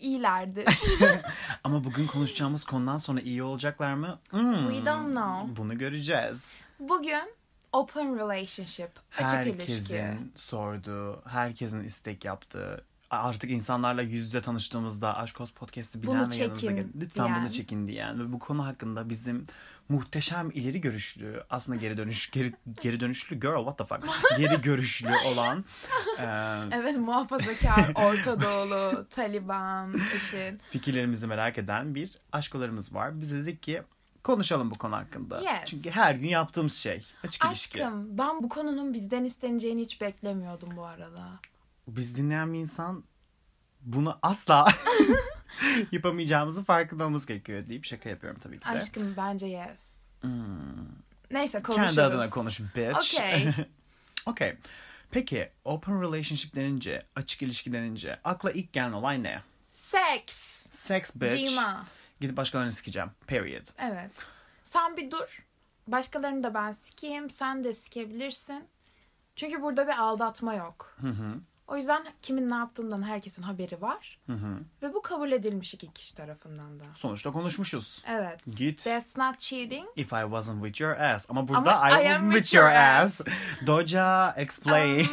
iyilerdir. Ama bugün konuşacağımız konudan sonra iyi olacaklar mı? Hmm, We don't know. Bunu göreceğiz. Bugün open relationship, açık ilişki. Herkesin sorduğu, herkesin istek yaptığı, artık insanlarla yüz yüze tanıştığımızda Aşk Olsun Podcast'ı bilen Bunu ve yanımıza çekin gel- lütfen diyen. bunu çekin diyen ve bu konu hakkında bizim muhteşem ileri görüşlü aslında geri dönüş geri, geri dönüşlü girl what the fuck geri görüşlü olan e, Evet muhafazakar, Orta Doğulu, Taliban, IŞİD. fikirlerimizi merak eden bir aşkolarımız var. Biz de dedik ki konuşalım bu konu hakkında. Yes. Çünkü her gün yaptığımız şey açık ilişki. Aşkım ben bu konunun bizden isteneceğini hiç beklemiyordum bu arada. Biz dinleyen bir insan bunu asla yapamayacağımızı farkında olmamız gerekiyor deyip şaka yapıyorum tabii ki de. Aşkım bence yes. Hmm. Neyse konuşuruz. Kendi adına konuş bitch. Okey. okay. Peki open relationship denince, açık ilişki denince akla ilk gelen olay ne? Seks. Sex bitch. Cima. Gidip başkalarını sikeceğim. Period. Evet. Sen bir dur. Başkalarını da ben sikeyim. Sen de sikebilirsin. Çünkü burada bir aldatma yok. Hı hı. O yüzden kimin ne yaptığından herkesin haberi var. Hı hı. Ve bu kabul edilmiş iki kişi tarafından da. Sonuçta konuşmuşuz. Evet. Git. That's not cheating. If I wasn't with your ass. Ama burada Ama I, I am with with your your ass. Doja explain.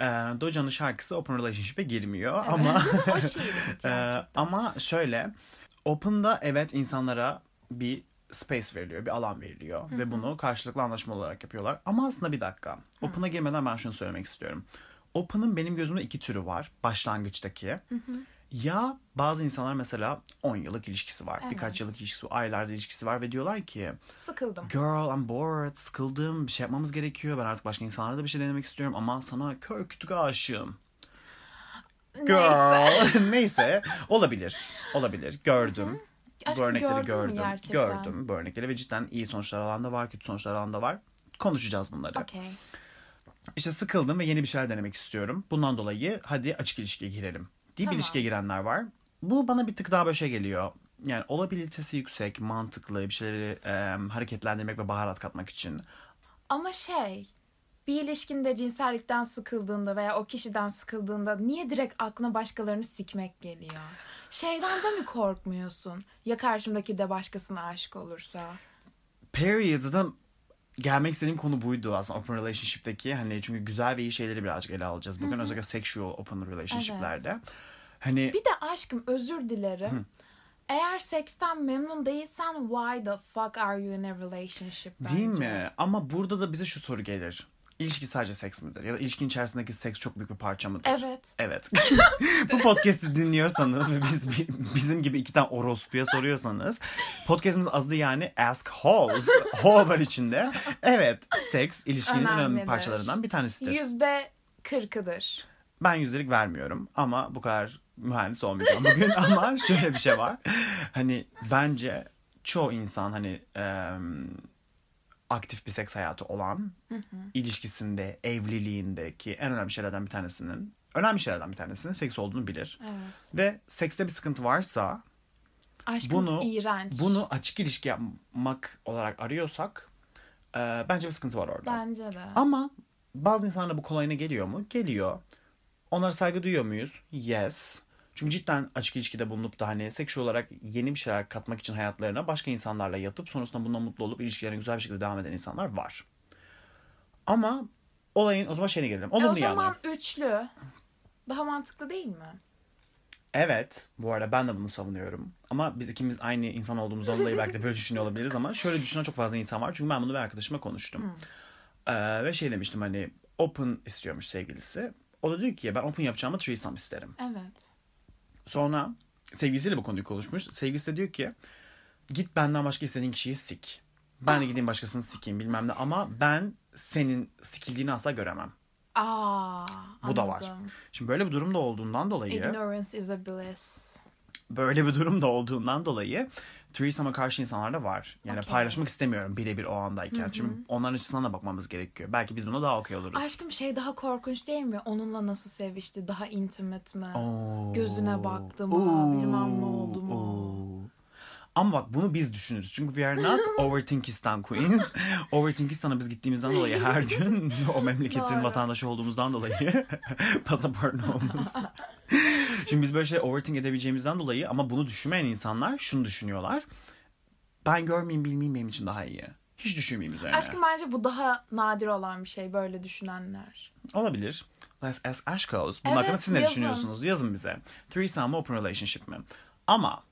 Ee, Doja'nın şarkısı open relationship'e girmiyor ama o gerçekten. ama şöyle open'da evet insanlara bir space veriliyor, bir alan veriliyor ve bunu karşılıklı anlaşma olarak yapıyorlar. Ama aslında bir dakika. Open'a girmeden ben şunu söylemek istiyorum. Open'ın benim gözümde iki türü var başlangıçtaki. Ya bazı insanlar mesela 10 yıllık ilişkisi var. Birkaç Evet. yıllık ilişkisi aylarda ilişkisi var ve diyorlar ki Sıkıldım. Girl I'm bored, sıkıldım, bir şey yapmamız gerekiyor. Ben artık başka insanlara da bir şey denemek istiyorum ama sana kör kütük aşığım. Neyse. Girl. Neyse. Olabilir. Olabilir. Gördüm. Aşkım bu örnekleri gördüm. Gördüm bu örnekleri ve cidden iyi sonuçlar alan da var, kötü sonuçlar alan da var. Konuşacağız bunları. Okey. İşte sıkıldım ve yeni bir şeyler denemek istiyorum. Bundan dolayı hadi açık ilişkiye girelim. Diye Tamam. ilişkiye girenler var. Bu bana bir tık daha böyle şey geliyor. Yani olabilitesi yüksek, mantıklı bir şeyleri e, hareketlendirmek ve baharat katmak için. Ama şey bir ilişkinde cinsellikten sıkıldığında veya o kişiden sıkıldığında niye direkt aklına başkalarını sikmek geliyor? Şeyden de mi korkmuyorsun? Ya karşımdaki de başkasına aşık olursa? Period'da gelmek istediğim konu buydu aslında open relationship'teki. Hani çünkü güzel ve iyi şeyleri birazcık ele alacağız bugün. Özellikle sexual open relationship'lerde. Hani Bir de aşkım özür dilerim. Eğer seksten memnun değilsen why the fuck are you in a relationship bence? değil mi? Ama burada da bize şu soru gelir. İlişki sadece seks midir? Ya da ilişkinin içerisindeki seks çok büyük bir parça mıdır? Evet. Evet. Bu podcast'i dinliyorsanız ve biz bizim gibi iki tane orospuya soruyorsanız podcast'ımız adı yani Ask Holes. Ho var içinde. Evet. Seks ilişkinin en önemli Önemlidir. parçalarından bir tanesidir. Yüzde kırkıdır. Ben yüzdelik vermiyorum ama bu kadar mühendis olmayacağım bugün ama şöyle bir şey var. Hani bence çoğu insan hani em, aktif bir seks hayatı olan ilişkisinde, evliliğindeki en önemli şeylerden bir tanesinin önemli şeylerden bir tanesinin seks olduğunu bilir. Evet. Ve sekste bir sıkıntı varsa Aşkım bunu iğrenç. bunu açık ilişki yapmak olarak arıyorsak e, bence bir sıkıntı var orada. Bence de. Ama bazı insanlara bu kolayına geliyor mu? Geliyor. Onlara saygı duyuyor muyuz? Yes. Çünkü cidden açık ilişkide bulunup da hani seksüel olarak yeni bir şeyler katmak için hayatlarına başka insanlarla yatıp sonrasında bundan mutlu olup ilişkilerine güzel bir şekilde devam eden insanlar var. Ama olayın o zaman şeyine gelelim. E o zaman yanı. üçlü. Daha mantıklı değil mi? Evet. Bu arada ben de bunu savunuyorum. Ama biz ikimiz aynı insan olduğumuzdan dolayı belki de böyle düşünüyor olabiliriz ama şöyle düşünen çok fazla insan var. Çünkü ben bunu bir arkadaşıma konuştum. Ee, ve şey demiştim hani open istiyormuş sevgilisi. O da diyor ki ben open yapacağımı threesome isterim. Evet. Sonra sevgilisiyle bu konuyu konuşmuş. Sevgilisi de diyor ki git benden başka istediğin kişiyi sik. Ben de gideyim başkasını sikeyim bilmem ne ama ben senin sikildiğini asla göremem. Aa, Bu da var. anladım. Şimdi böyle bir durumda olduğundan dolayı Ignorance is a bliss. Böyle bir durumda olduğundan dolayı threesome'a karşı insanlar da var. Yani Okey. paylaşmak istemiyorum birebir o andayken. Çünkü onların açısından da bakmamız gerekiyor. Belki biz buna daha okey oluruz. Aşkım şey daha korkunç değil mi? Onunla nasıl sevişti? Daha intimate mi? Oo. Gözüne baktı mı? Oo. Bilmem ne oldu mu? Oo. Ama bak bunu biz düşünürüz. Çünkü we are not overthinkistan queens. Overthinkistan'a biz gittiğimizden dolayı her gün o memleketin Doğru. vatandaşı olduğumuzdan dolayı pasaportlu olmamız. Şimdi biz böyle şey overthink edebileceğimizden dolayı ama bunu düşünmeyen insanlar şunu düşünüyorlar. Ben görmeyeyim bilmeyeyim benim için daha iyi. Hiç düşünmeyeyim üzerine. Aşkım bence bu daha nadir olan bir şey böyle düşünenler. Olabilir. Let's ask Ashkos. Bunun Evet, hakkında siz ne yazın. düşünüyorsunuz? Yazın bize. Threesome mı open relationship mi? Ama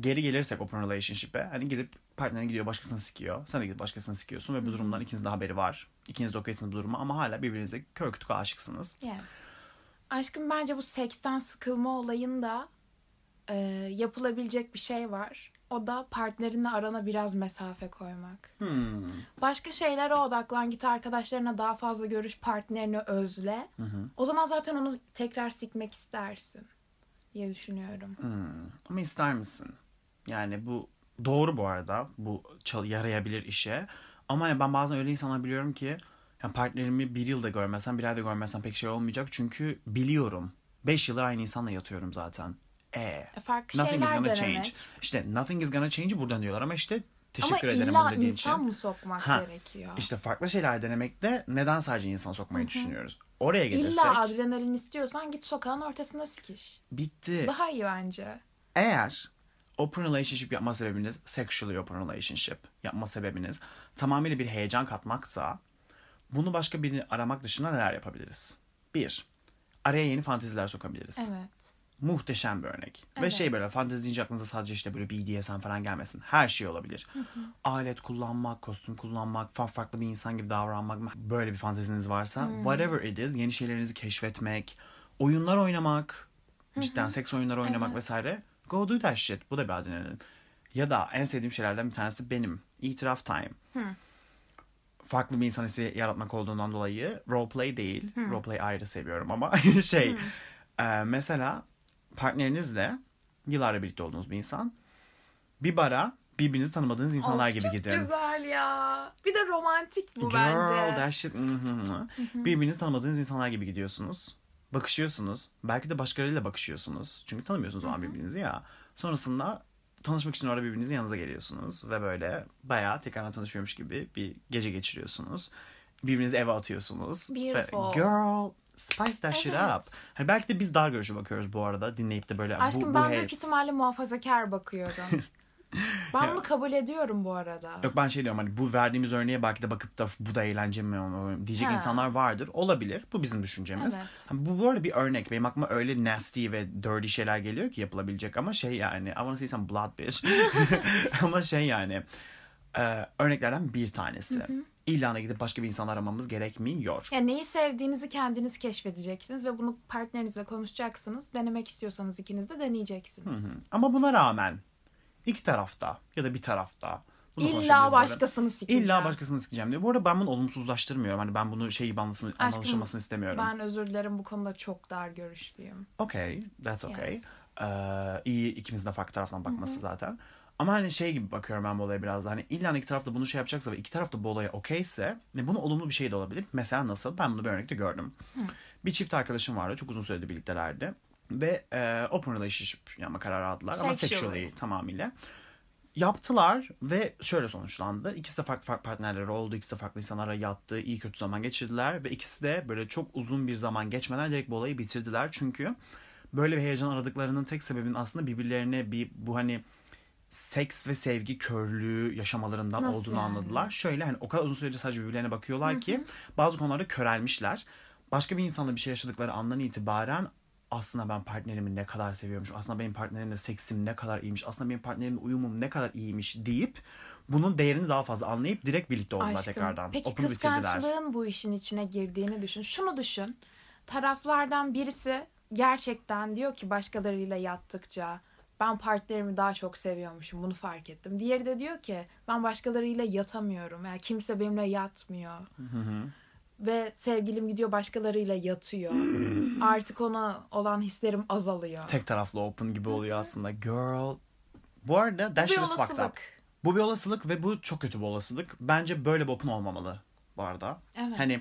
geri gelirsek open relationship'e hani gidip partnerin gidiyor başkasını sikiyor. Sen de gidip başkasını sikiyorsun ve bu durumdan ikinizin de haberi var. İkiniz de okeysiniz bu duruma ama hala birbirinize kör kütük aşıksınız. Yes. Aşkım bence bu seksten sıkılma olayında e, yapılabilecek bir şey var. O da partnerinle arana biraz mesafe koymak. Hmm. Başka şeylere odaklan git arkadaşlarına daha fazla görüş partnerini özle. O zaman zaten onu tekrar sikmek istersin diye düşünüyorum. Hmm. Ama ister misin? Yani bu doğru bu arada. Bu yarayabilir işe. Ama yani ben bazen öyle insanlar biliyorum ki yani partnerimi bir yılda görmezsem bir ayda görmezsem pek şey olmayacak. Çünkü biliyorum. Beş yıldır aynı insanla yatıyorum zaten. E. E, farklı Nothing is şeyler gonna denemek. change. İşte nothing is gonna change'i buradan diyorlar ama işte teşekkür Ama ederim illa dediğin insan için. mı sokmak Ha, gerekiyor? İşte farklı şeyler denemekte neden sadece insan sokmayı düşünüyoruz? Oraya gelirsek İlla adrenalin istiyorsan git sokağın ortasında sikiş. bitti. Daha iyi bence. Eğer open relationship yapma sebebiniz sexually open relationship yapma sebebiniz tamamıyla bir heyecan katmaksa bunu başka birini aramak dışında neler yapabiliriz? Bir, araya yeni fanteziler sokabiliriz. Evet. Muhteşem bir örnek. Ve Evet. şey böyle fantezi deyince aklınıza sadece işte böyle BDSM falan gelmesin. Her şey olabilir. Alet kullanmak, kostüm kullanmak, farklı farklı bir insan gibi davranmak. Böyle bir fanteziniz varsa whatever it is yeni şeylerinizi keşfetmek, oyunlar oynamak, cidden seks oyunları oynamak Evet. vesaire. Go do that shit. Bu da bir adrenalin. Ya da en sevdiğim şeylerden bir tanesi benim. itiraf time. Farklı bir insan hissi yaratmak olduğundan dolayı roleplay değil. Roleplay ayrı seviyorum ama şey e, mesela partnerinizle yıllarla birlikte olduğunuz bir insan bir bara birbirinizi tanımadığınız insanlar Of, gibi çok gidin. güzel ya. Bir de romantik bu Girl, bence. that shit. mhm, mhm. Birbirinizi tanımadığınız insanlar gibi gidiyorsunuz. Bakışıyorsunuz. Belki de başkalarıyla bakışıyorsunuz. Çünkü tanımıyorsunuz o an birbirinizi ya. Sonrasında tanışmak için orada birbirinizin yanınıza geliyorsunuz. Ve böyle bayağı tekrardan tanışıyormuş gibi bir gece geçiriyorsunuz. Birbirinizi eve atıyorsunuz. Ve Beautiful. girl, spice that shit Evet. up. Hani belki de biz dar görüşü bakıyoruz bu arada. Dinleyip de böyle Aşkım bu, bu ben hey- büyük ihtimalle muhafazakar bakıyorum. ben bunu kabul ediyorum bu arada. Yok ben şey diyorum hani bu verdiğimiz örneğe belki de bakıp da bu da eğlence mi onu diyecek Ha. insanlar vardır. Olabilir. Bu bizim düşüncemiz. Evet. Hani Bu arada bir örnek. Benim aklıma öyle nasty ve dirty şeyler geliyor ki yapılabilecek ama şey yani I wanna see some blood bitch. ama şey yani e, örneklerden bir tanesi. İllana gidip başka bir insan aramamız gerekmiyor. Ya neyi sevdiğinizi kendiniz keşfedeceksiniz ve bunu partnerinizle konuşacaksınız. Denemek istiyorsanız ikiniz de deneyeceksiniz. Ama buna rağmen iki tarafta ya da bir tarafta bunu İlla başkasını sikeceğim. İlla başkasını sikeceğim diyor. Bu arada ben bunu olumsuzlaştırmıyorum. Hani ben bunu şey anlasın, anlaşılmasını istemiyorum. Ben özür dilerim bu konuda çok dar görüşlüyüm. Okay, that's okay. Yes. Ee, iyi ikimizin de farklı taraftan bakması zaten. Ama hani şey gibi bakıyorum ben bu olaya biraz da. Hani illa iki tarafta bunu şey yapacaksa ve iki tarafta bu olaya okeyse ne bunu olumlu bir şey de olabilir. Mesela nasıl? Ben bunu bir örnekte gördüm. Bir çift arkadaşım vardı. Çok uzun süredir birliktelerdi. Ve e, open relationship yapma kararı aldılar. Ama Sexually. sexually tamamıyla. Yaptılar ve şöyle sonuçlandı. İkisi de farklı farklı partnerleri oldu. İkisi de farklı insanlara yattı. iyi kötü zaman geçirdiler. Ve ikisi de böyle çok uzun bir zaman geçmeden direkt bu olayı bitirdiler. Çünkü böyle bir heyecan aradıklarının tek sebebinin aslında birbirlerine bir bu hani seks ve sevgi körlüğü yaşamalarından Nasıl olduğunu yani? anladılar. Şöyle hani o kadar uzun süredir sadece birbirlerine bakıyorlar ki bazı konularda körelmişler. Başka bir insanla bir şey yaşadıkları andan itibaren aslında ben partnerimi ne kadar seviyormuş. Aslında benim partnerimle seksim ne kadar iyiymiş. Aslında benim partnerimle uyumum ne kadar iyiymiş deyip bunun değerini daha fazla anlayıp direkt birlikte oldular Aşkım. tekrardan. Peki bitirdiler. kıskançlığın bu işin içine girdiğini düşün. Şunu düşün. Taraflardan birisi gerçekten diyor ki başkalarıyla yattıkça ben partnerimi daha çok seviyormuşum bunu fark ettim. Diğeri de diyor ki ben başkalarıyla yatamıyorum. Yani kimse benimle yatmıyor. Ve sevgilim gidiyor başkalarıyla yatıyor. Artık ona olan hislerim azalıyor. Tek taraflı open gibi oluyor aslında. Girl. Bu arada that bir shit is fucked up. Bu bir olasılık ve bu çok kötü bir olasılık. Bence böyle bir open olmamalı bu arada. Evet. Hani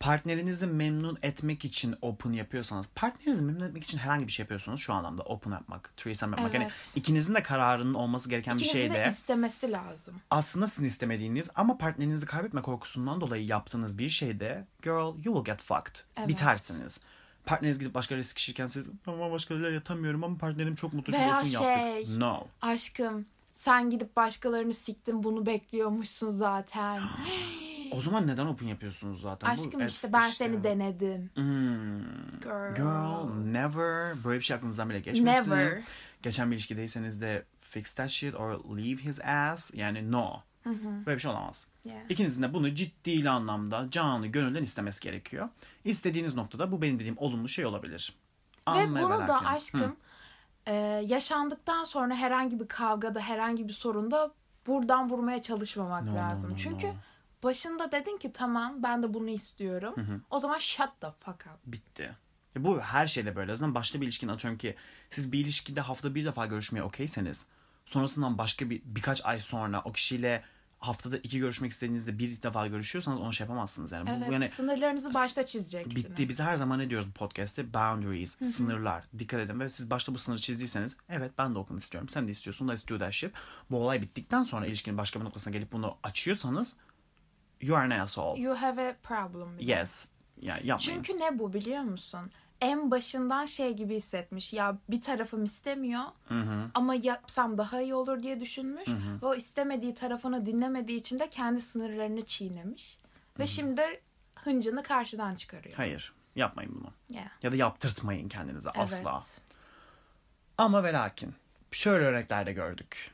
partnerinizi memnun etmek için open yapıyorsanız, partnerinizi memnun etmek için herhangi bir şey yapıyorsunuz şu anlamda open yapmak, threesome yapmak. Yani Evet. ikinizin de kararının olması gereken bir İkinizin şey de de istemesi lazım. aslında sizin istemediğiniz ama partnerinizi kaybetme korkusundan dolayı yaptığınız bir şeyde girl you will get fucked. Evet. Bitersiniz. Partneriniz gidip başkalarıyla sıkışırken siz ama başkalarıyla yatamıyorum ama partnerim çok mutlu Veya open şey, yaptık. No. Aşkım sen gidip başkalarını siktin bunu bekliyormuşsun zaten. O zaman neden open yapıyorsunuz zaten? Bu Aşkım et- işte ben seni denedim. Hmm. Girl. Girl, never. Böyle bir şey aklınızdan bile geçmesin. Never. Geçen bir ilişkideyseniz de fix that shit or leave his ass. Yani no. Böyle bir şey olamaz. Yeah. İkinizin de bunu ciddi anlamda canı gönülden istemesi gerekiyor. İstediğiniz noktada bu benim dediğim olumlu şey olabilir. Ve Anla bunu da lakin. aşkım e, yaşandıktan sonra herhangi bir kavgada herhangi bir sorunda buradan vurmaya çalışmamak No, no, lazım. no, Çünkü no. Başında dedin ki tamam ben de bunu istiyorum. O zaman shut the fuck up. bitti. E bu her şeyde böyle. Zaten başta bir ilişkinin atıyorum ki siz bir ilişkide hafta bir defa görüşmeye okeyseniz sonrasından başka bir birkaç ay sonra o kişiyle haftada iki görüşmek istediğinizde bir defa görüşüyorsanız onu şey yapamazsınız yani. Evet bu yani sınırlarınızı başta çizeceksiniz. bitti. Biz her zaman ne diyoruz bu podcast'te? Boundaries, sınırlar. Dikkat edin ve siz başta bu sınırı çizdiyseniz evet ben de open istiyorum. Sen de istiyorsun. That shit. Bu olay bittikten sonra ilişkinin başka bir noktasına gelip bunu açıyorsanız you are an asshole. You have a problem. Yes. Yani yapmayın. Çünkü ne bu biliyor musun? En başından şey gibi hissetmiş. Ya bir tarafım istemiyor ama yapsam daha iyi olur diye düşünmüş. Ve o istemediği tarafını dinlemediği için de kendi sınırlarını çiğnemiş. Ve şimdi hıncını karşıdan çıkarıyor. Hayır. Yapmayın bunu. Yeah. Ya da yaptırtmayın kendinize asla. Evet. Ama ve lakin şöyle örneklerde gördük.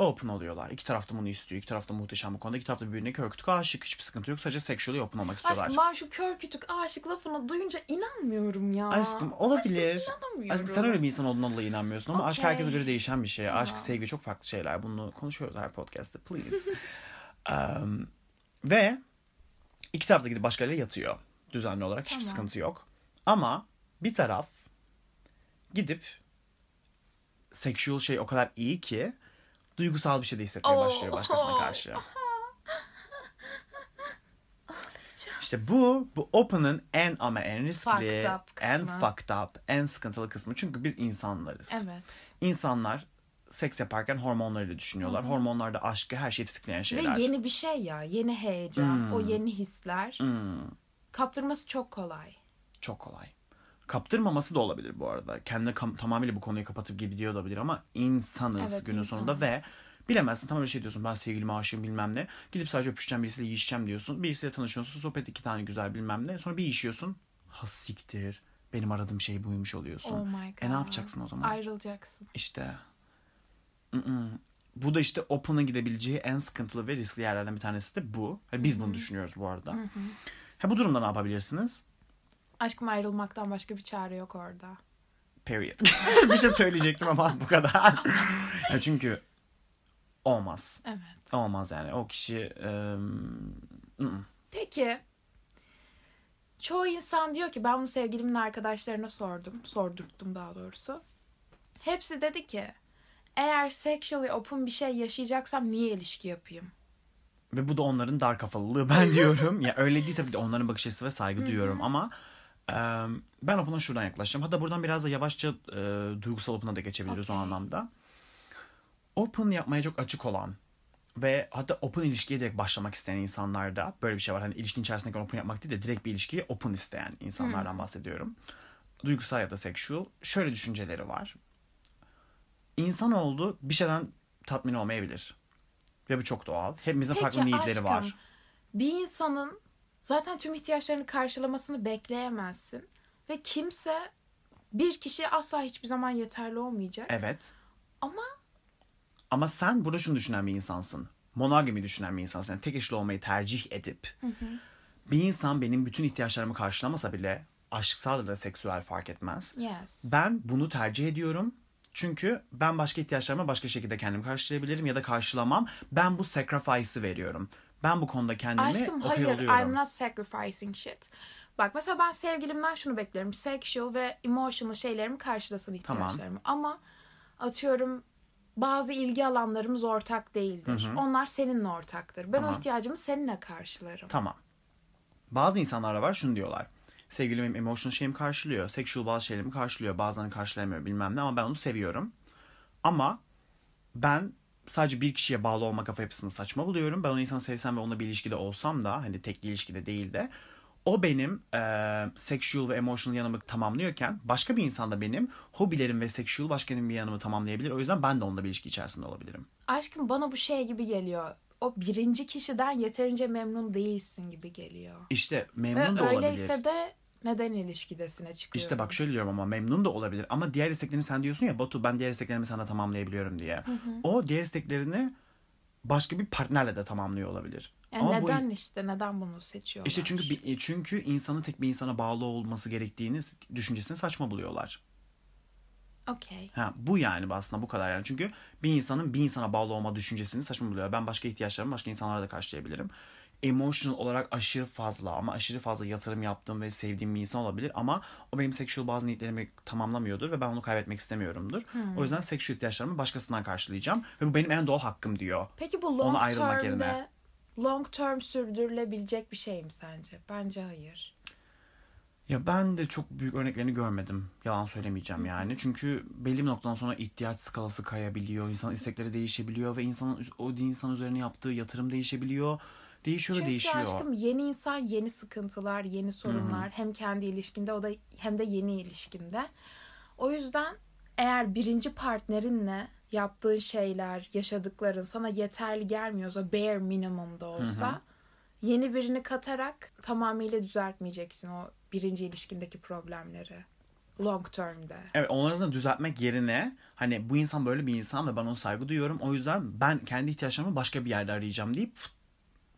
Open oluyorlar. İki tarafta bunu istiyor. İki tarafta muhteşem bu konuda. İki tarafta birbirine kör kütük aşık. Hiçbir sıkıntı yok. Sadece sexually open olmak istiyorlar. Aşkım ben şu kör kütük aşık lafını duyunca inanmıyorum ya. Aşkım olabilir. Aşkım inanamıyorum. Aşkım sen öyle bir insan olduğundan dolayı inanmıyorsun ama aşk Okey. herkese göre değişen bir şey. Aşk, sevgi çok farklı şeyler. Bunu konuşuyoruz her podcast'te. Please. Um, ve iki tarafta gidip başkalarıyla yatıyor. Düzenli olarak. Hiçbir Tamam. sıkıntı yok. Ama bir taraf gidip sexual şey o kadar iyi ki duygusal bir şey de hissetmeye başlıyor başkasına karşı. İşte bu, bu Open'ın en ama en riskli, Fucked en fucked up, en sıkıntılı kısmı. Çünkü biz insanlarız. Evet. İnsanlar seks yaparken hormonlarıyla düşünüyorlar. Hormonlar da aşkı, her şeyi tetikleyen şeyler. Ve yeni bir şey ya. Yeni heyecan. O yeni hisler. Hmm, Kaptırması çok kolay. çok kolay. Kaptırmaması da olabilir bu arada. Kendi kam- tamamıyla bu konuyu kapatıp gidiyor olabilir ama insanız Evet, günün insanız. sonunda ve bilemezsin tam öyle şey diyorsun ben sevgilime aşığım bilmem ne. Gidip sadece öpüşeceğim birisiyle yiyişeceğim diyorsun. Birisiyle tanışıyorsun sohbet iki tane güzel bilmem ne. Sonra bir yiyişiyorsun. Ha siktir. Benim aradığım şey buymuş oluyorsun. Oh my god. E ne yapacaksın o zaman? Ayrılacaksın. İşte. Mm-mm. Bu da işte Open'ın gidebileceği en sıkıntılı ve riskli yerlerden bir tanesi de bu. Yani biz bunu düşünüyoruz bu arada. Ha, bu durumda ne yapabilirsiniz? Aşkım ayrılmaktan başka bir çare yok orada. Period. bir şey söyleyecektim ama bu kadar. Ya çünkü olmaz. Evet. Olmaz yani. O kişi mm-mm. Peki çoğu insan diyor ki ben bunu sevgilimin arkadaşlarına sordum. Sordurttum daha doğrusu. Hepsi dedi ki eğer sexually open bir şey yaşayacaksam niye ilişki yapayım? Ve bu da onların dar kafalılığı ben diyorum. ya öyle değil tabii de onların bakış açısı ve saygı duyuyorum ama ben Open'a şuradan yaklaşacağım. Hatta buradan biraz da yavaşça e, duygusal Open'a da geçebiliriz o Okey. anlamda. Open yapmaya çok açık olan ve hatta open ilişkiye direkt başlamak isteyen insanlarda böyle bir şey var. Hani ilişkin içerisindeki open yapmak değil de direkt bir ilişkiyi open isteyen insanlardan bahsediyorum. Duygusal ya da sexual. Şöyle düşünceleri var. İnsanoğlu bir şeyden tatmin olmayabilir. Ve bu çok doğal. Hepimizin Peki farklı niyetleri aşkım, var. Bir insanın zaten tüm ihtiyaçlarını karşılamasını bekleyemezsin. Ve kimse bir kişi asla hiçbir zaman yeterli olmayacak. Evet. Ama Ama sen burada şunu düşünen bir insansın. Monogami düşünen bir insansın. Yani tek eşli olmayı tercih edip bir insan benim bütün ihtiyaçlarımı karşılamasa bile aşksal da seksüel fark etmez. yes. Ben bunu tercih ediyorum. Çünkü ben başka ihtiyaçlarımı başka şekilde kendim karşılayabilirim ya da karşılamam. Ben bu sacrifice'ı veriyorum. Ben bu konuda kendimi Aşkım okey hayır oluyorum. I'm not sacrificing shit. Bak mesela ben sevgilimden şunu beklerim. Sexual ve emotional şeylerimi karşılasın Tamam. ihtiyaçlarımı. Ama atıyorum bazı ilgi alanlarımız ortak değildir. Onlar seninle ortaktır. Ben Tamam. o ihtiyacımı seninle karşılarım. Tamam. Bazı insanlar da var şunu diyorlar. Sevgilim benim emotional şeyimi karşılıyor. Sexual bazı şeylerimi karşılıyor. Bazılarını karşılayamıyor bilmem ne ama ben onu seviyorum. Ama ben sadece bir kişiye bağlı olma kafa yapısını saçma buluyorum. Ben o insanı sevsem ve onunla bir ilişkide olsam da hani tek ilişkide değil de o benim e, sexual ve emotional yanımı tamamlıyorken başka bir insan da benim hobilerim ve sexual başka bir yanımı tamamlayabilir. O yüzden ben de onunla bir ilişki içerisinde olabilirim. Aşkım bana bu şey gibi geliyor. O birinci kişiden yeterince memnun değilsin gibi geliyor. İşte Ve memnun da olabilir. öyleyse de neden ilişkidesine çıkıyor? İşte bak şöyle diyorum ama memnun da olabilir. Ama diğer isteklerini sen diyorsun ya Batu ben diğer isteklerimi sana tamamlayabiliyorum diye. O diğer isteklerini başka bir partnerle de tamamlıyor olabilir. Yani Ama bu- neden işte neden bunu seçiyorlar? İşte çünkü bir- çünkü insanın tek bir insana bağlı olması gerektiğini düşüncesini saçma buluyorlar. Okey. Ha, bu yani aslında bu kadar yani. Çünkü bir insanın bir insana bağlı olma düşüncesini saçma buluyor. Ben başka ihtiyaçlarımı başka insanlara da karşılayabilirim. Emotional olarak aşırı fazla ama aşırı fazla yatırım yaptığım ve sevdiğim bir insan olabilir ama o benim sexual bazı niyetlerimi tamamlamıyordur ve ben onu kaybetmek istemiyorumdur. O yüzden sexual ihtiyaçlarımı başkasından karşılayacağım ve bu benim en doğal hakkım diyor. Peki bu Ona long ayrılmak term'de yerine. long term sürdürülebilecek bir şey mi sence? Bence hayır. Ya ben de çok büyük örneklerini görmedim. Yalan söylemeyeceğim yani. Çünkü belli bir noktadan sonra ihtiyaç skalası kayabiliyor. İnsan istekleri değişebiliyor ve insanın o insan üzerine yaptığı yatırım değişebiliyor. Değişiyor da Çünkü değişiyor. aşkım yeni insan yeni sıkıntılar, yeni sorunlar hem kendi ilişkinde o da hem de yeni ilişkinde. O yüzden eğer birinci partnerinle yaptığın şeyler, yaşadıkların sana yeterli gelmiyorsa, bare minimum da olsa yeni birini katarak tamamıyla düzeltmeyeceksin o birinci ilişkindeki problemleri. Long term'de. Evet onları arasında düzeltmek yerine hani bu insan böyle bir insan ve ben ona saygı duyuyorum. O yüzden ben kendi ihtiyaçlarımı başka bir yerde arayacağım deyip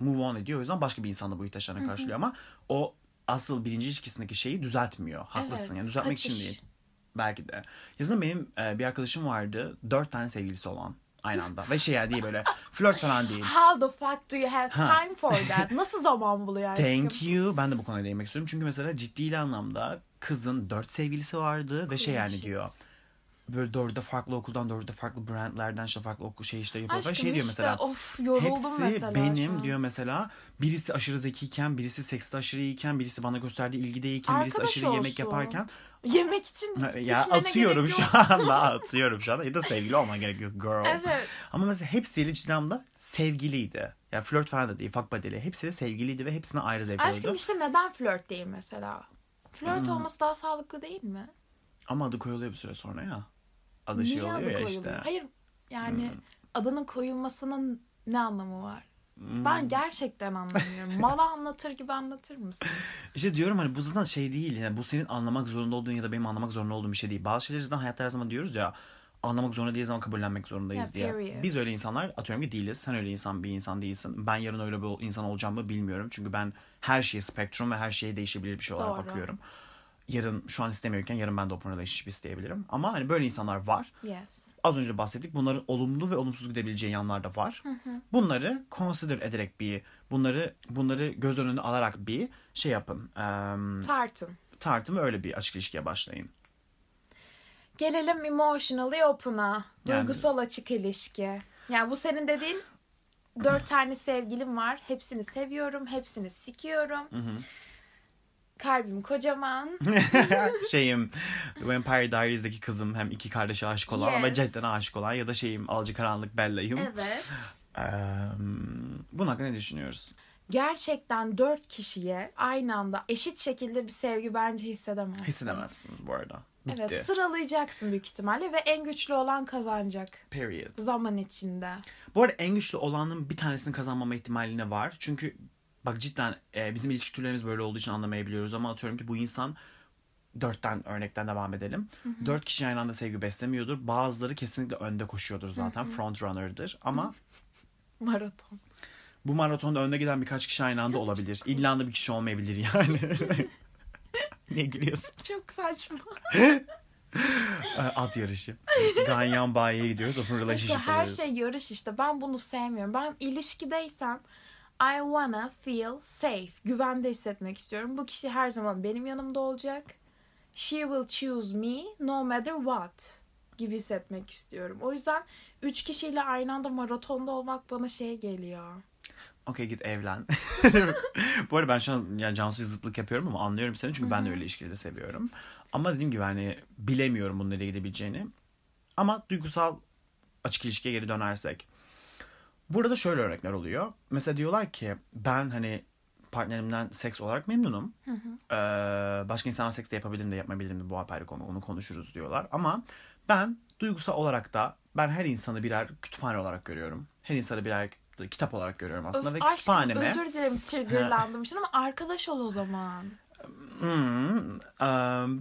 move on ediyor. O yüzden başka bir insan da bu ihtiyaçlarını karşılıyor ama o asıl birinci ilişkisindeki şeyi düzeltmiyor. Haklısın Evet, yani düzeltmek için kaçış. değil. Belki de. Yazın benim e, bir arkadaşım vardı. Dört tane sevgilisi olan aynı anda. Ve şey yani değil böyle flört falan değil. How the fuck do you have Ha. time for that? Nasıl zaman buluyor aşkım? Thank you. Ben de bu konuya değinmek istiyorum. Çünkü mesela ciddi anlamda kızın dört sevgilisi vardı ve şey yani diyor. Böyle dörde farklı okuldan, dörde farklı brandlerden işte farklı okul şey işte yapıyor. Ve Aşkım şey diyor işte mesela. of yoruldum Hepsi mesela benim diyor mesela. Birisi aşırı zekiyken, birisi sekste aşırı iyiyken, birisi bana gösterdiği ilgideyken, birisi Arkadaş aşırı yemek olsun. yaparken. Yemek için ya atıyorum şu anda, atıyorum şu anda. Ya da sevgili olman gerekiyor girl. Evet. Ama mesela hepsiyle ciddi anlamda sevgiliydi. Ya flört falan da değil, fuck buddy'li. Hepsi de sevgiliydi ve hepsine ayrı zevk Aşkım alıyordu. işte neden flört değil mesela? Flört Hmm. olması daha sağlıklı değil mi? Ama adı koyuluyor bir süre sonra ya. Adı şey Niye oluyor adı ya koyuluyor? işte. Hmm. Hayır yani adının koyulmasının ne anlamı var? Hmm. Ben gerçekten anlamıyorum. Mala anlatır gibi anlatır mısın? İşte diyorum hani bu zaten şey değil. Yani bu senin anlamak zorunda olduğun ya da benim anlamak zorunda olduğum bir şey değil. Bazı şeyleri zaten hayatta her zaman diyoruz ya anlamak zorunda değiliz ama kabullenmek zorundayız Yeah, diye. period. Biz öyle insanlar atıyorum ki değiliz. Sen öyle insan bir insan değilsin. Ben yarın öyle bir insan olacağımı bilmiyorum. Çünkü ben her şeye spektrum ve her şeye değişebilir bir şey olarak Doğru. bakıyorum. Yarın şu an istemiyorken yarın ben de open relationship isteyebilirim. Ama hani böyle insanlar var. Yes. Az önce bahsettik. Bunların olumlu ve olumsuz gidebileceği yanlar da var. Bunları consider ederek bir, bunları bunları göz önüne alarak bir şey yapın. Eee Tartın. tartın ve öyle bir açık ilişkiye başlayın. Gelelim emotionally open'a. Yani- Duygusal açık ilişki. Yani bu senin dediğin dört tane sevgilim var. Hepsini seviyorum. Hepsini sikiyorum. Kalbim kocaman. şeyim The Vampire Diaries'deki kızım hem iki kardeşe aşık olan Yes. cidden aşık olan ya da şeyim Alacakaranlık Bella'yım. Evet. Eee, bunun hakkında ne düşünüyoruz? Gerçekten dört kişiye aynı anda eşit şekilde bir sevgi bence hissedemezsin. Hissedemezsin bu arada. Bitti. Evet sıralayacaksın büyük ihtimalle ve en güçlü olan kazanacak Period. zaman içinde. Bu arada en güçlü olanın bir tanesini kazanmama ihtimali ne var? Çünkü bak cidden e, bizim ilişki türlerimiz böyle olduğu için anlamayabiliyoruz ama atıyorum ki bu insan dörtten örnekten devam edelim. Dört kişi aynı anda sevgi beslemiyordur. Bazıları kesinlikle önde koşuyordur zaten. Front runner'dır. Ama Maraton. bu maratonda önde giden birkaç kişi aynı anda olabilir. İlla da bir kişi olmayabilir yani. ne gülüyorsun? Çok saçma. E, At yarışı. Ganyan bayiye gidiyoruz. Open İşte relationship her oluyoruz. şey yarış işte. Ben bunu sevmiyorum. Ben ilişkideysem I wanna feel safe. Güvende hissetmek istiyorum. Bu kişi her zaman benim yanımda olacak. She will choose me no matter what gibi hissetmek istiyorum. O yüzden üç kişiyle aynı anda maratonda olmak bana şey geliyor. okey git evlen. Bu arada ben şu an yani Cansu'ya zıtlık yapıyorum ama anlıyorum seni çünkü ben de öyle ilişkileri seviyorum. Ama dediğim gibi hani bilemiyorum bunun nereye gidebileceğini. Ama duygusal açık ilişkiye geri dönersek. Burada şöyle örnekler oluyor. Mesela diyorlar ki ben hani partnerimden seks olarak memnunum. Ee, başka insanlar seks de yapabilirim de yapmayabilirim de bu apayrı konu onu konuşuruz diyorlar. Ama ben duygusal olarak da ben her insanı birer kütüphane olarak görüyorum. Her insanı birer kitap olarak görüyorum aslında Öf, ve aşkım kütüphaneme özür dilerim triggerlandım için ama arkadaş ol o zaman. Hmm,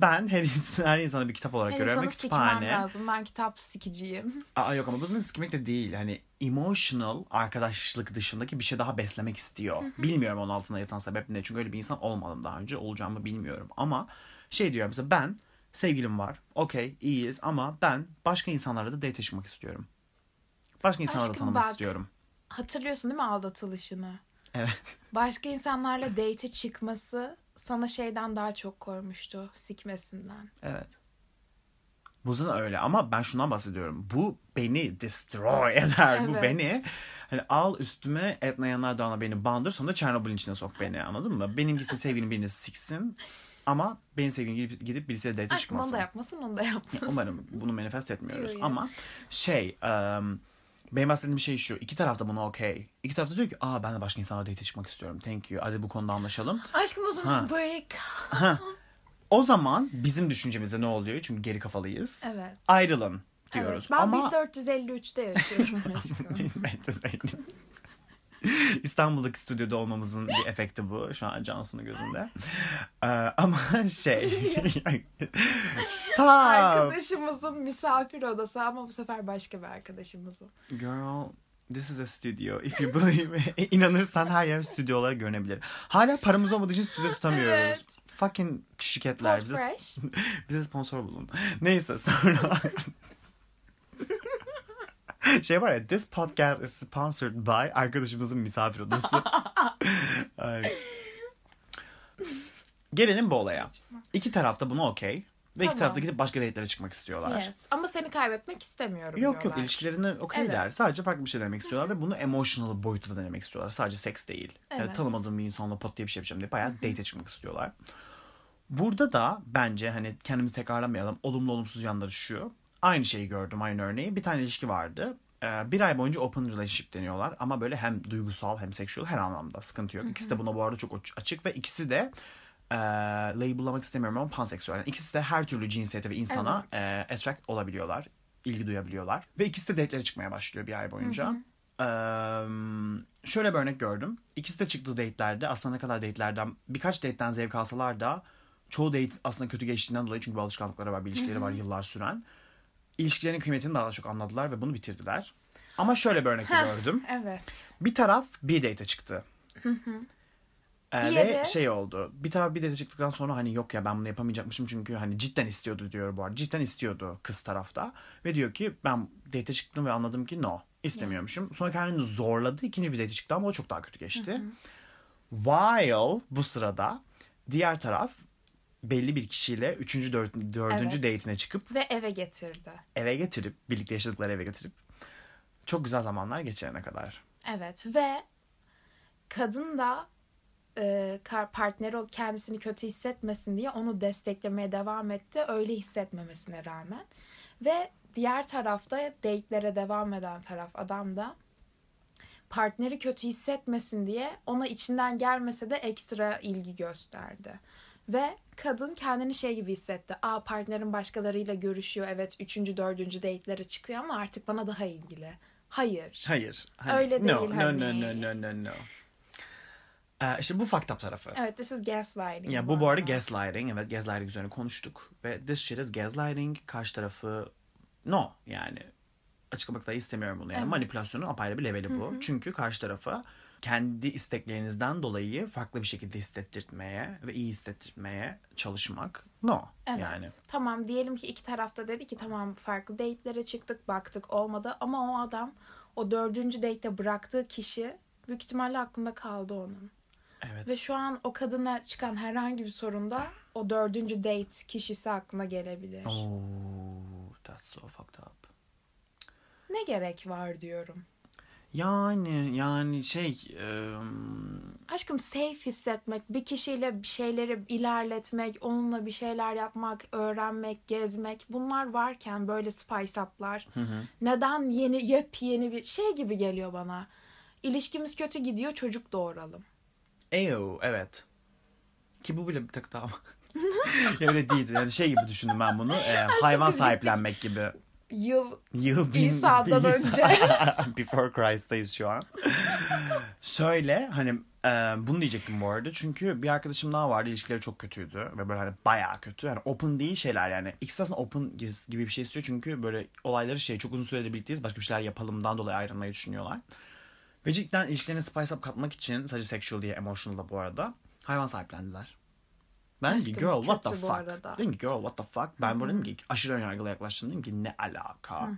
ben her, insan, her insanı bir kitap olarak Her görüyorum ve insanı sikmem lazım. Ben kitap sikiciyim. Aa, yok ama bu sikmek de değil. Hani emotional arkadaşlık dışındaki bir şey daha beslemek istiyor. Bilmiyorum onun altında yatan sebep ne. Çünkü öyle bir insan olmadım daha önce. Olacağımı bilmiyorum. Ama şey diyor mesela ben sevgilim var. Okey iyiyiz ama ben başka insanlarla da date çıkmak istiyorum. Başka insanlarla Aşkım tanımak bak. istiyorum. Hatırlıyorsun değil mi aldatılışını? Evet. Başka insanlarla date çıkması sana şeyden daha çok koymuştu sikmesinden. Evet. Bu zaten öyle ama ben şundan bahsediyorum. Bu beni destroy eder. Bu Evet. beni hani al üstüme Etna Yanardağ'la beni bandır sonra Çernobil'in içine sok beni anladın mı? Benimkisi sevgilin birini siksin ama benim sevgilim gidip, gidip birisiyle date çıkmasın. onu da yapmasın onu da yapmasın. Umarım bunu manifest etmiyoruz. Yo, yo. Ama şey um, benim bahsettiğim bir şey şu. İki tarafta buna okey. İki tarafta diyor ki aa ben de başka insanlarla date çıkmak istiyorum. Thank you. Hadi bu konuda anlaşalım. Aşkım o zaman break. Ha. O zaman bizim düşüncemizde ne oluyor? Çünkü geri kafalıyız. Evet. Ayrılın diyoruz. Evet, ben Ama... 1453'te yaşıyorum. 1453. İstanbul'daki stüdyoda olmamızın bir efekti bu. Şu an Cansu'nun gözünde. Ee, ama şey... Stop! Arkadaşımızın misafir odası ama bu sefer başka bir arkadaşımızın. Girl, this is a studio. If you believe me. İnanırsan her yer stüdyo olarak görünebilir. Hala paramız olmadığı için stüdyo tutamıyoruz. Evet. Fucking şirketler. Bize, fresh. bize sponsor bulun. Neyse sonra... şey var ya this podcast is sponsored by arkadaşımızın misafir odası. Gelelim bu olaya. İki tarafta buna okey. Ve iki Tamam. tarafta gidip başka date'lere çıkmak istiyorlar. Yes. Ama seni kaybetmek istemiyorum Yok yok diyorlar. ilişkilerine okeyler. Evet. Sadece farklı bir şey denemek istiyorlar ve bunu emotional boyutu da denemek istiyorlar. Sadece seks değil. Yani Evet. tanımadığım bir insanla pat diye bir şey yapacağım diye bayağı date'e çıkmak istiyorlar. Burada da bence hani kendimizi tekrarlamayalım. Olumlu olumsuz yanları şu. Aynı şeyi gördüm aynı örneği. Bir tane ilişki vardı. Ee, bir ay boyunca open relationship deniyorlar. Ama böyle hem duygusal hem sexual her anlamda sıkıntı yok. İkisi de buna bu arada çok açık ve ikisi de e, label'lamak istemiyorum ama panseksüel. Yani ikisi de her türlü cinsiyete ve insana Evet. e, attract olabiliyorlar. ilgi duyabiliyorlar. Ve ikisi de date'lere çıkmaya başlıyor bir ay boyunca. Ee, şöyle bir örnek gördüm. İkisi de çıktığı date'lerde aslında ne kadar date'lerden birkaç date'den zevk alsalar da çoğu date aslında kötü geçtiğinden dolayı çünkü bir alışkanlıkları var, bir ilişkileri var yıllar süren. İlişkilerin kıymetini daha çok anladılar ve bunu bitirdiler. Ama şöyle bir örnek de gördüm. Evet. Bir taraf bir date'e çıktı. Ee, ve şey oldu. Bir taraf bir date'e çıktıktan sonra hani yok ya ben bunu yapamayacakmışım çünkü hani cidden istiyordu diyor bu arada. Cidden istiyordu kız tarafta. Ve diyor ki ben date'e çıktım ve anladım ki no istemiyormuşum. Sonra kendini zorladı. ikinci bir date'e çıktı ama o çok daha kötü geçti. While bu sırada diğer taraf belli bir kişiyle üçüncü, dört, dördüncü Evet. date'ine çıkıp Ve eve getirdi. eve getirip birlikte yaşadıkları eve getirip çok güzel zamanlar geçirene kadar. Evet ve kadın da e, partneri o kendisini kötü hissetmesin diye onu desteklemeye devam etti. Öyle hissetmemesine rağmen. Ve diğer tarafta date'lere devam eden taraf adam da partneri kötü hissetmesin diye ona içinden gelmese de ekstra ilgi gösterdi. Ve kadın kendini şey gibi hissetti. Aa partnerim başkalarıyla görüşüyor. Evet üçüncü, dördüncü date'lere çıkıyor ama artık bana daha ilgili. Hayır. Hayır. Öyle no, değil no, hani. No, no, no, no, no. Ee, işte bu fucked up tarafı. Evet, this is gaslighting. Ya bu bu arada gaslighting. Evet gaslighting üzerine konuştuk. Ve this shit is gaslighting. Karşı tarafı no yani. Açıklamak da istemiyorum bunu yani. Evet. Manipülasyonun apayrı bir leveli bu. Çünkü karşı tarafa kendi isteklerinizden dolayı farklı bir şekilde hissettirtmeye ve iyi hissettirmeye çalışmak no. Evet. Yani Tamam diyelim ki iki tarafta dedi ki tamam farklı date'lere çıktık baktık olmadı ama o adam o dördüncü date'te bıraktığı kişi büyük ihtimalle aklında kaldı onun. evet. Ve şu an o kadına çıkan herhangi bir sorunda o dördüncü date kişisi aklına gelebilir. Oh, that's so fucked up. Ne gerek var diyorum. Yani yani şey e, Aşkım safe hissetmek, bir kişiyle bir şeyleri ilerletmek, onunla bir şeyler yapmak, öğrenmek, gezmek bunlar varken böyle spice up'lar neden yeni yepyeni bir şey gibi geliyor bana. İlişkimiz kötü gidiyor çocuk doğuralım. ew evet. Ki bu bile bir tık daha öyle değildi. Yani şey gibi düşündüm ben bunu. e, hayvan sahiplenmek gibi. Yıl Yıl bin, İsa'dan bin- önce. Before Christ'tayız şu an. Şöyle hani e, bunu diyecektim bu arada. Çünkü bir arkadaşım daha vardı. ilişkileri çok kötüydü. Ve böyle hani bayağı kötü. Yani open değil şeyler yani. İkisi aslında open gibi bir şey istiyor. Çünkü böyle olayları şey çok uzun süredir birlikteyiz. Başka bir şeyler yapalımdan dolayı ayrılmayı düşünüyorlar. Ve cidden ilişkilerine spice up katmak için sadece sexual diye emotional da bu arada hayvan sahiplendiler. Ben dedim ki girl what the fuck. arada. Dedim ki girl what the fuck. Ben burada dedim ki aşırı önyargılı yaklaştım. Dedim ki ne alaka.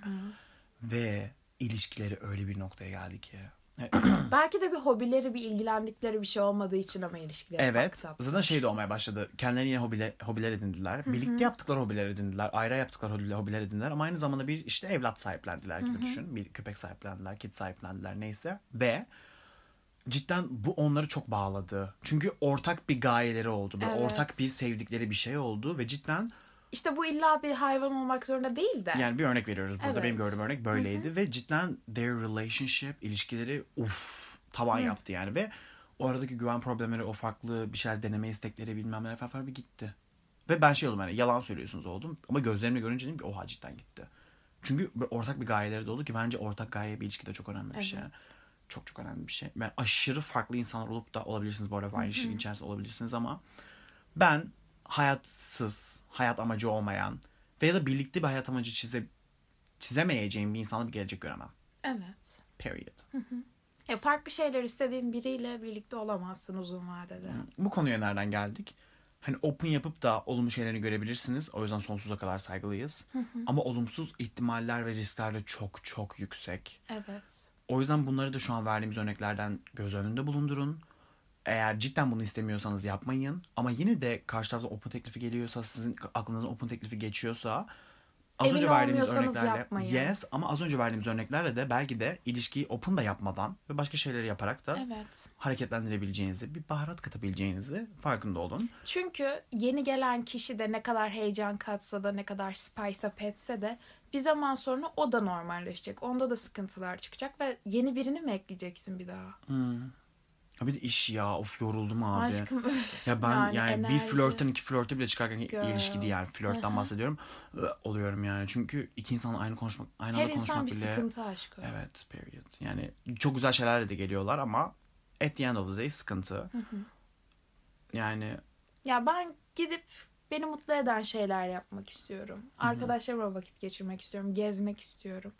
Ve ilişkileri öyle bir noktaya geldi ki. belki de bir hobileri, bir ilgilendikleri bir şey olmadığı için ama ilişkileri Evet. Zaten şey de olmaya başladı. Kendilerine yine hobiler, hobiler edindiler. Birlikte yaptıkları hobiler edindiler. Ayrı yaptıkları hobiler, edindiler. Ama aynı zamanda bir işte evlat sahiplendiler gibi düşün. Bir köpek sahiplendiler, kedi sahiplendiler neyse. Ve cidden bu onları çok bağladı. Çünkü ortak bir gayeleri oldu. Evet. ortak bir sevdikleri bir şey oldu. Ve cidden İşte bu illa bir hayvan olmak zorunda değil de. yani bir örnek veriyoruz burada. Evet. Benim gördüğüm örnek böyleydi. Ve cidden their relationship, ilişkileri uff tavan yaptı yani. Ve o aradaki güven problemleri, o farklı bir şeyler deneme istekleri bilmem neler falan falan bir gitti. Ve ben şey oldum hani yalan söylüyorsunuz oldum. Ama gözlerimle görünce dedim ki oha cidden gitti. Çünkü ortak bir gayeleri de oldu ki bence ortak gaye bir ilişkide çok önemli bir şey. Çok çok önemli bir şey. Ben aşırı farklı insanlar olup da olabilirsiniz bu arada aynı ilişkinin içerisinde olabilirsiniz ama ben hayatsız, hayat amacı olmayan veya da birlikte bir hayat amacı çize, çizemeyeceğim bir insanla bir gelecek göremem. Evet. Period. Ya farklı şeyler istediğin biriyle birlikte olamazsın uzun vadede. Bu konuya nereden geldik? Hani open yapıp da olumlu şeylerini görebilirsiniz. O yüzden sonsuza kadar saygılıyız. Ama olumsuz ihtimaller ve riskler de çok çok yüksek. Evet. O yüzden bunları da şu an verdiğimiz örneklerden göz önünde bulundurun. Eğer cidden bunu istemiyorsanız yapmayın. Ama yine de karşı tarafta open teklifi geliyorsa, sizin aklınızdan open teklifi geçiyorsa az Emin önce verdiğimiz örneklerle yapmayın. yes ama az önce verdiğimiz örneklerle de belki de ilişkiyi open da yapmadan ve başka şeyleri yaparak da Evet. hareketlendirebileceğinizi, bir baharat katabileceğinizi farkında olun. Çünkü yeni gelen kişi de ne kadar heyecan katsa da ne kadar spice up etse de bir zaman sonra o da normalleşecek. Onda da sıkıntılar çıkacak ve yeni birini mi ekleyeceksin bir daha? Ha bir de iş ya of yoruldum abi. Aşkım öf. Ya ben yani, Yani bir enerji. flörtten iki flörte bile çıkarken Girl. ilişki değil yani flörtten bahsediyorum. Oluyorum yani. Çünkü iki insanla aynı konuşmak, aynı Her anda insan konuşmak bir bile. sıkıntı aşkı. Evet, period. Yani çok güzel şeylerle de geliyorlar ama at the end of the day sıkıntı. Yani Ya ben gidip beni mutlu eden şeyler yapmak istiyorum. Arkadaşlarımla vakit geçirmek istiyorum. Gezmek istiyorum.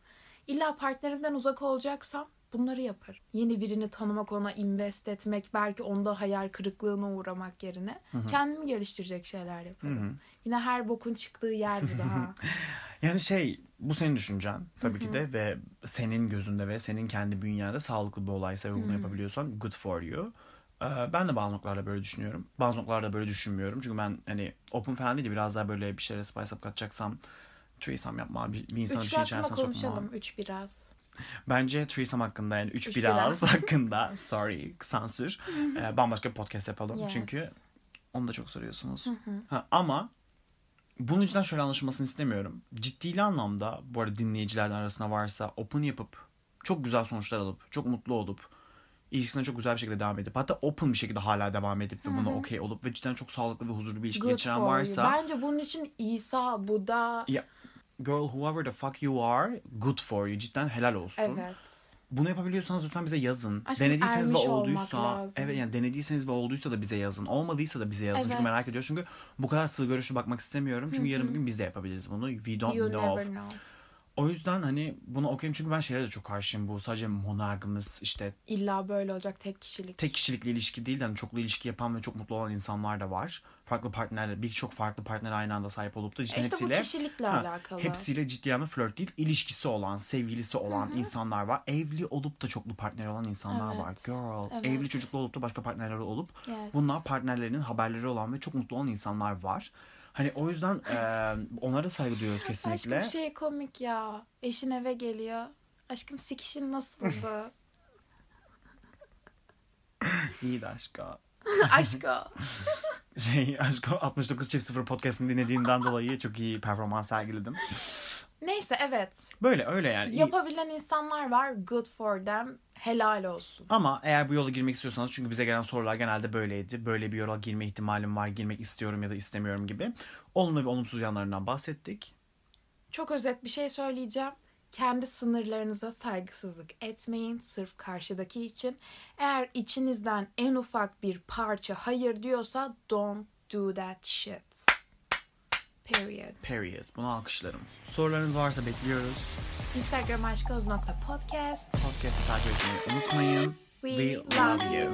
İlla partnerimden uzak olacaksam bunları yaparım. Yeni birini tanımak, ona invest etmek, belki onda hayal kırıklığına uğramak yerine kendimi geliştirecek şeyler yaparım. Yine her bokun çıktığı yer bu daha. yani şey bu senin düşüncen tabii ki de ve senin gözünde ve senin kendi bünyende sağlıklı bir olaysa ve bunu yapabiliyorsan good for you. Ee, Ben de bazı noktalarda böyle düşünüyorum. Bazı noktalarda böyle düşünmüyorum. Çünkü ben hani open falan değil de biraz daha böyle bir şeylere spice up katacaksam threesome yapma, bir, bir insanı bir şey içerisine sokma. konuşalım. Üç biraz. Bence threesome hakkında yani üç, Üç biraz, biraz. hakkında sorry sansür e, bambaşka bir podcast yapalım. Yes. Çünkü onu da çok soruyorsunuz. Ha, ama bunun cidden şöyle anlaşılmasını istemiyorum. Ciddi anlamda bu arada dinleyicilerden arasında varsa open yapıp çok güzel sonuçlar alıp çok mutlu olup ilişkisine çok güzel bir şekilde devam edip hatta open bir şekilde hala devam edip ve buna okey olup ve cidden çok sağlıklı ve huzurlu bir ilişki Good geçiren varsa you. Bence bunun için İsa, Buda... ya girl whoever the fuck you are good for you cidden helal olsun. Evet. Bunu yapabiliyorsanız lütfen bize yazın. Aşkım, denediyseniz ve olduysa, lazım. evet yani denediyseniz ve olduysa da bize yazın. Olmadıysa da bize yazın. Çünkü Evet. merak ediyoruz. Çünkü bu kadar sığ görüşlü bakmak istemiyorum. Çünkü yarın bir gün biz de yapabiliriz bunu. We don't You know. never know. O yüzden hani buna okeyim çünkü ben şeylere de çok karşıyım bu. Sadece monogamous işte İlla böyle olacak tek kişilik. tek kişilikli ilişki değil de hani çoklu ilişki yapan ve çok mutlu olan insanlar da var. Farklı partnerler, birçok farklı partner aynı anda sahip olup da işte bu hepsiyle kişilikle Ha, alakalı. Hepsiyle ciddi anlamda flört değil, ilişkisi olan, sevgilisi olan insanlar var. Evli olup da çoklu partner olan insanlar var. Evet, Girl. evet. Evli çocuklu olup da başka partnerleri olup Yes. bunlar partnerlerinin haberleri olan ve çok mutlu olan insanlar var. Hani o yüzden e, onlara saygı duyuyoruz kesinlikle. Aşkım şey komik ya. Eşin eve geliyor. Aşkım sikişin nasıldı? İyiydi aşka. Aşko. Şey aşko 69 çift 0 podcast'ını dinlediğinden dolayı çok iyi performans sergiledim. Neyse evet. Böyle öyle yani. Yapabilen insanlar var. Good for them. Helal olsun. Ama eğer bu yola girmek istiyorsanız çünkü bize gelen sorular genelde böyleydi. Böyle bir yola girme ihtimalim var, girmek istiyorum ya da istemiyorum gibi. Olumlu ve olumsuz yanlarından bahsettik. Çok özet bir şey söyleyeceğim. Kendi sınırlarınıza saygısızlık etmeyin sırf karşıdaki için. Eğer içinizden en ufak bir parça hayır diyorsa don't do that shit. Period. Period. Bunu alkışlarım. Sorularınız varsa bekliyoruz. Instagram aşkoz.podcast. Podcast'ı takip etmeyi unutmayın. We We love love you.